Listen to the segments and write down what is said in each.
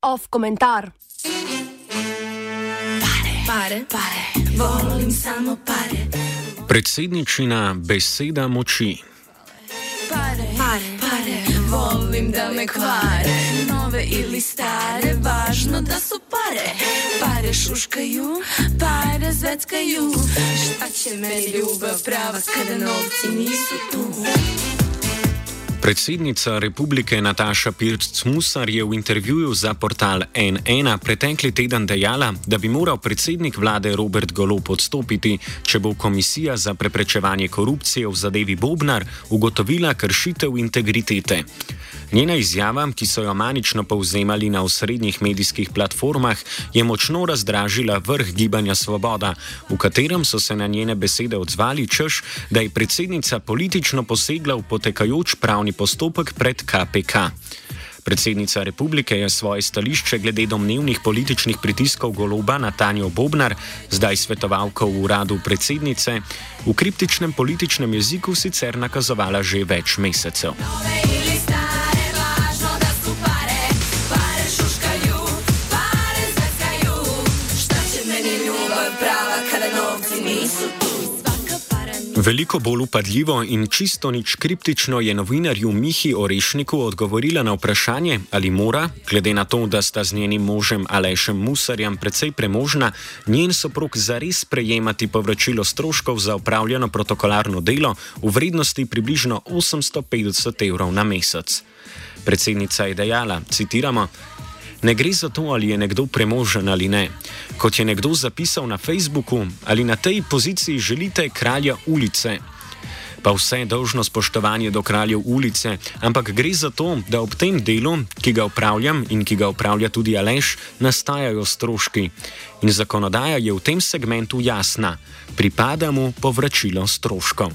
Off komentar. Pare, pare, volim samo pare. Predsedničina beseda moči. Pare, pare, pare, volim da me kvare. Nove ili stare, važno da su pare. Pare šuškaju, pare zveckaju. Šta će meni ljubav prava kada novci nisu tu? Predsednica republike Nataša Pirc-Musar je v intervjuju za portal N1 pretekli teden dejala, da bi moral predsednik vlade Robert Golop odstopiti, če bo komisija za preprečevanje korupcije v zadevi Bobnar ugotovila kršitev integritete. Njena izjava, ki so jo manično povzemali na osrednjih medijskih platformah, je močno razdražila vrh gibanja Svoboda, v katerem so se na njene besede odzvali, češ, da je predsednica politično posegla v potekajoč pravni postopek pred KPK. Predsednica republike je svoje stališče glede domnevnih političnih pritiskov goloba na Tanjo Bobnar, zdaj svetovalko v uradu predsednice, v kriptičnem političnem jeziku sicer nakazovala že več mesecev. Nove Veliko bolj upadljivo in čisto nič kriptično je novinarju Mihi Orešniku odgovorila na vprašanje, ali mora, glede na to, da sta z njenim možem Alešem Musarjem precej premožna, njen soprog zares prejemati povračilo stroškov za upravljeno protokolarno delo v vrednosti približno 850 evrov na mesec. Predsednica je dejala, citiramo. Ne gre za to, ali je nekdo premožen ali ne. Kot je nekdo zapisal na Facebooku, ali na tej poziciji želite kralja ulice. Pa vse dolžno spoštovanje do kraljev ulice, ampak gre za to, da ob tem delu, ki ga upravljam in ki ga upravlja tudi Aleš, nastajajo stroški. In zakonodaja je v tem segmentu jasna: pripada mu povračilo stroškov.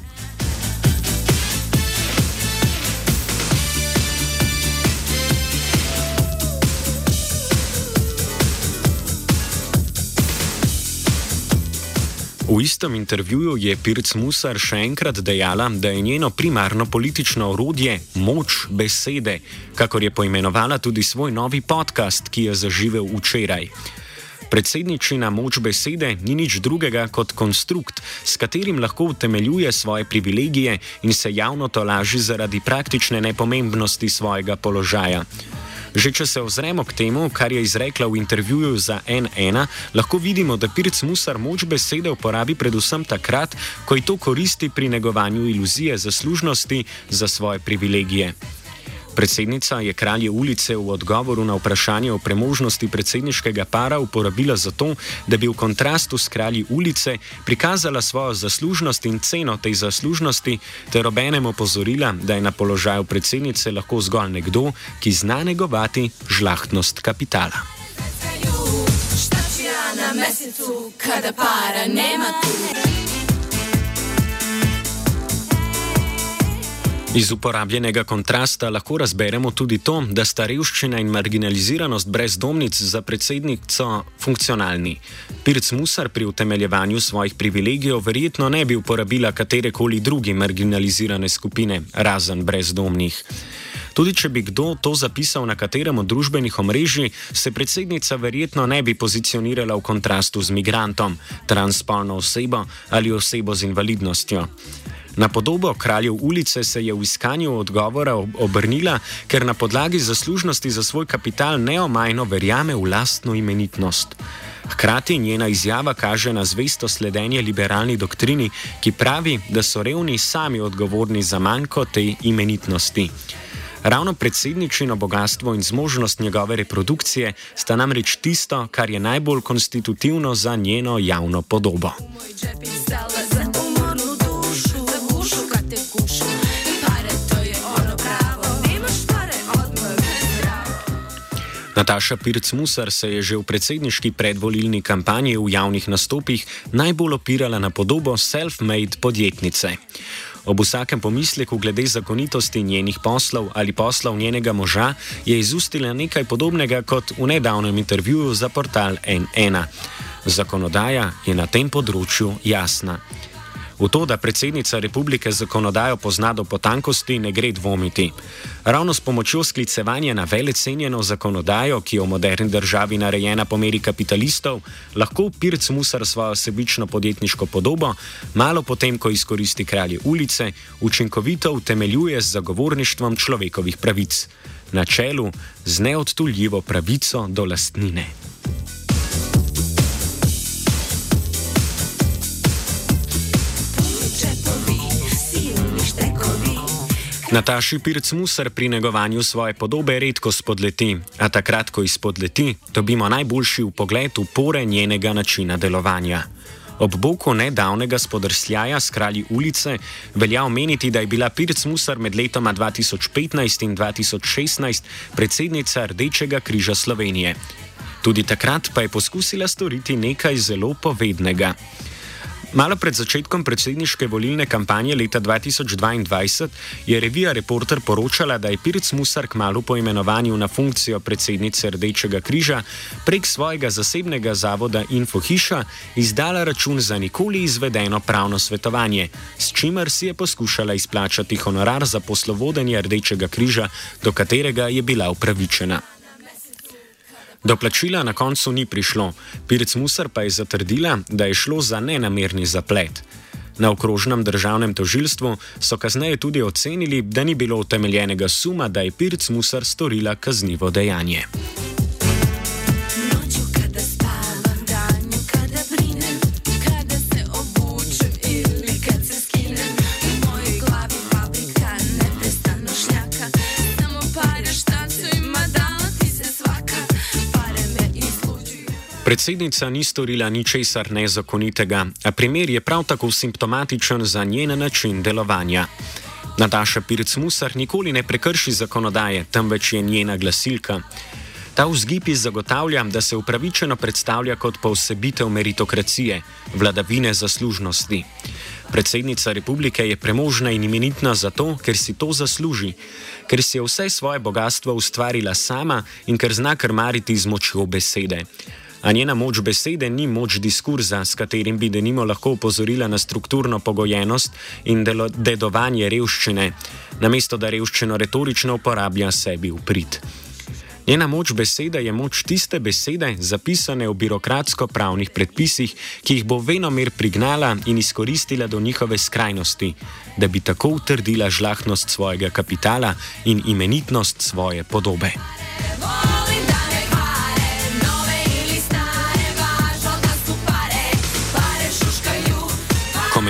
V istem intervjuju je Pirc Musar še enkrat dejala, da je njeno primarno politično orodje moč besede, kakor je poimenovala tudi svoj novi podcast, ki je zaživel včeraj. Predsedničina moč besede ni nič drugega kot konstrukt, s katerim lahko utemeljuje svoje privilegije in se javno tolaži zaradi praktične nepomembnosti svojega položaja. Že če se ozremo k temu, kar je izrekla v intervjuju za N1, lahko vidimo, da Pirc Musar moč besede uporabi predvsem takrat, ko ji to koristi pri negovanju iluzije zaslužnosti za svoje privilegije. Predsednica je kralje ulice v odgovoru na vprašanje o premožnosti predsedniškega para uporabila zato, da bi v kontrastu s kralji ulice prikazala svojo zaslužnost in ceno tej zaslužnosti, ter obenem opozorila, da je na položaju predsednice lahko zgolj nekdo, ki zna negovati žlahtnost kapitala. na mesecu kada para nema tu? Iz uporabljenega kontrasta lahko razberemo tudi to, da sta revščina in marginaliziranost brezdomnic za predsednico funkcionalni. Pirc Musar pri utemeljevanju svojih privilegijev verjetno ne bi uporabila katerekoli druge marginalizirane skupine, razen brezdomnih. Tudi če bi kdo to zapisal na katerem od družbenih omrežij, se predsednica verjetno ne bi pozicionirala v kontrastu z migrantom, transspolno osebo ali osebo z invalidnostjo. Na podobo kraljev ulice se je v iskanju odgovora ob- obrnila, ker na podlagi zaslužnosti za svoj kapital neomajno verjame v lastno imenitnost. Hkrati njena izjava kaže na zvesto sledenje liberalni doktrini, ki pravi, da so revni sami odgovorni za manjko te imenitnosti. Ravno predsedničino bogatstvo in zmožnost njegove reprodukcije sta namreč tisto, kar je najbolj konstitutivno za njeno javno podobo. Moj džep je stala gušu. Pare to je ono pravo, nemaš pare odmah. Nataša Pirc-Musar se je že v predsedniški predvolilni kampanji v javnih nastopih najbolj opirala na podobo self-made podjetnice. Ob vsakem pomisleku glede zakonitosti njenih poslov ali poslov njenega moža je izustila nekaj podobnega kot v nedavnem intervjuju za portal N1. Zakonodaja je na tem področju jasna. V to, da predsednica republike zakonodajo pozna do potankosti, ne gre dvomiti. Ravno s pomočjo sklicevanja na velecenjeno zakonodajo, ki je v moderni državi narejena po meri kapitalistov, lahko Pirc Musar svojo sebično podjetniško podobo, malo potem, ko izkoristi kralje ulice, učinkovito utemeljuje z zagovorništvom človekovih pravic. Na čelu z neodtuljivo pravico do lastnine. Nataši Pirc Musar pri negovanju svoje podobe redko spodleti, a takrat, ko izpodleti, dobimo najboljši pogled v pore njenega načina delovanja. Ob boku nedavnega spodrsljaja s kralji ulice velja omeniti, da je bila Pirc Musar med letoma 2015 in 2016 predsednica Rdečega križa Slovenije. Tudi takrat pa je poskusila storiti nekaj zelo povednega. Malo pred začetkom predsedniške volilne kampanje leta 2022 je revija Reporter poročala, da je Pirc Musar k malu po imenovanju na funkcijo predsednice Rdečega križa prek svojega zasebnega zavoda Infohiša izdala račun za nikoli izvedeno pravno svetovanje, s čimer si je poskušala izplačati honorar za poslovodenje Rdečega križa, do katerega je bila upravičena. Do plačila na koncu ni prišlo, Pirc Musar pa je zatrdila, da je šlo za nenamerni zaplet. Na okrožnem državnem tožilstvu so kasneje tudi ocenili, da ni bilo utemeljenega suma, da je Pirc Musar storila kaznivo dejanje. Predsednica ni storila ničesar nezakonitega, a primer je prav tako simptomatičen za njen način delovanja. Nataša Pirc Musar nikoli ne prekrši zakonodaje, temveč je njena glasilka. Ta vzgib zagotavlja, da se upravičeno predstavlja kot posebitev meritokracije, vladavine zaslužnosti. Predsednica republike je premožna in imenitna zato, ker si to zasluži, ker si je vse svoje bogatstvo ustvarila sama in ker zna krmariti z močjo besede. A njena moč besede ni moč diskurza, s katerim bi denimo lahko upozorila na strukturno pogojenost in delo, dedovanje revščine, namesto da revščino retorično uporablja sebi v prid. Njena moč besede je moč tiste besede, zapisane v birokratsko-pravnih predpisih, ki jih bo venomer prignala in izkoristila do njihove skrajnosti, da bi tako utrdila žlahtnost svojega kapitala in imenitnost svoje podobe.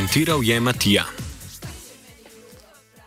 Komentiral je Matija.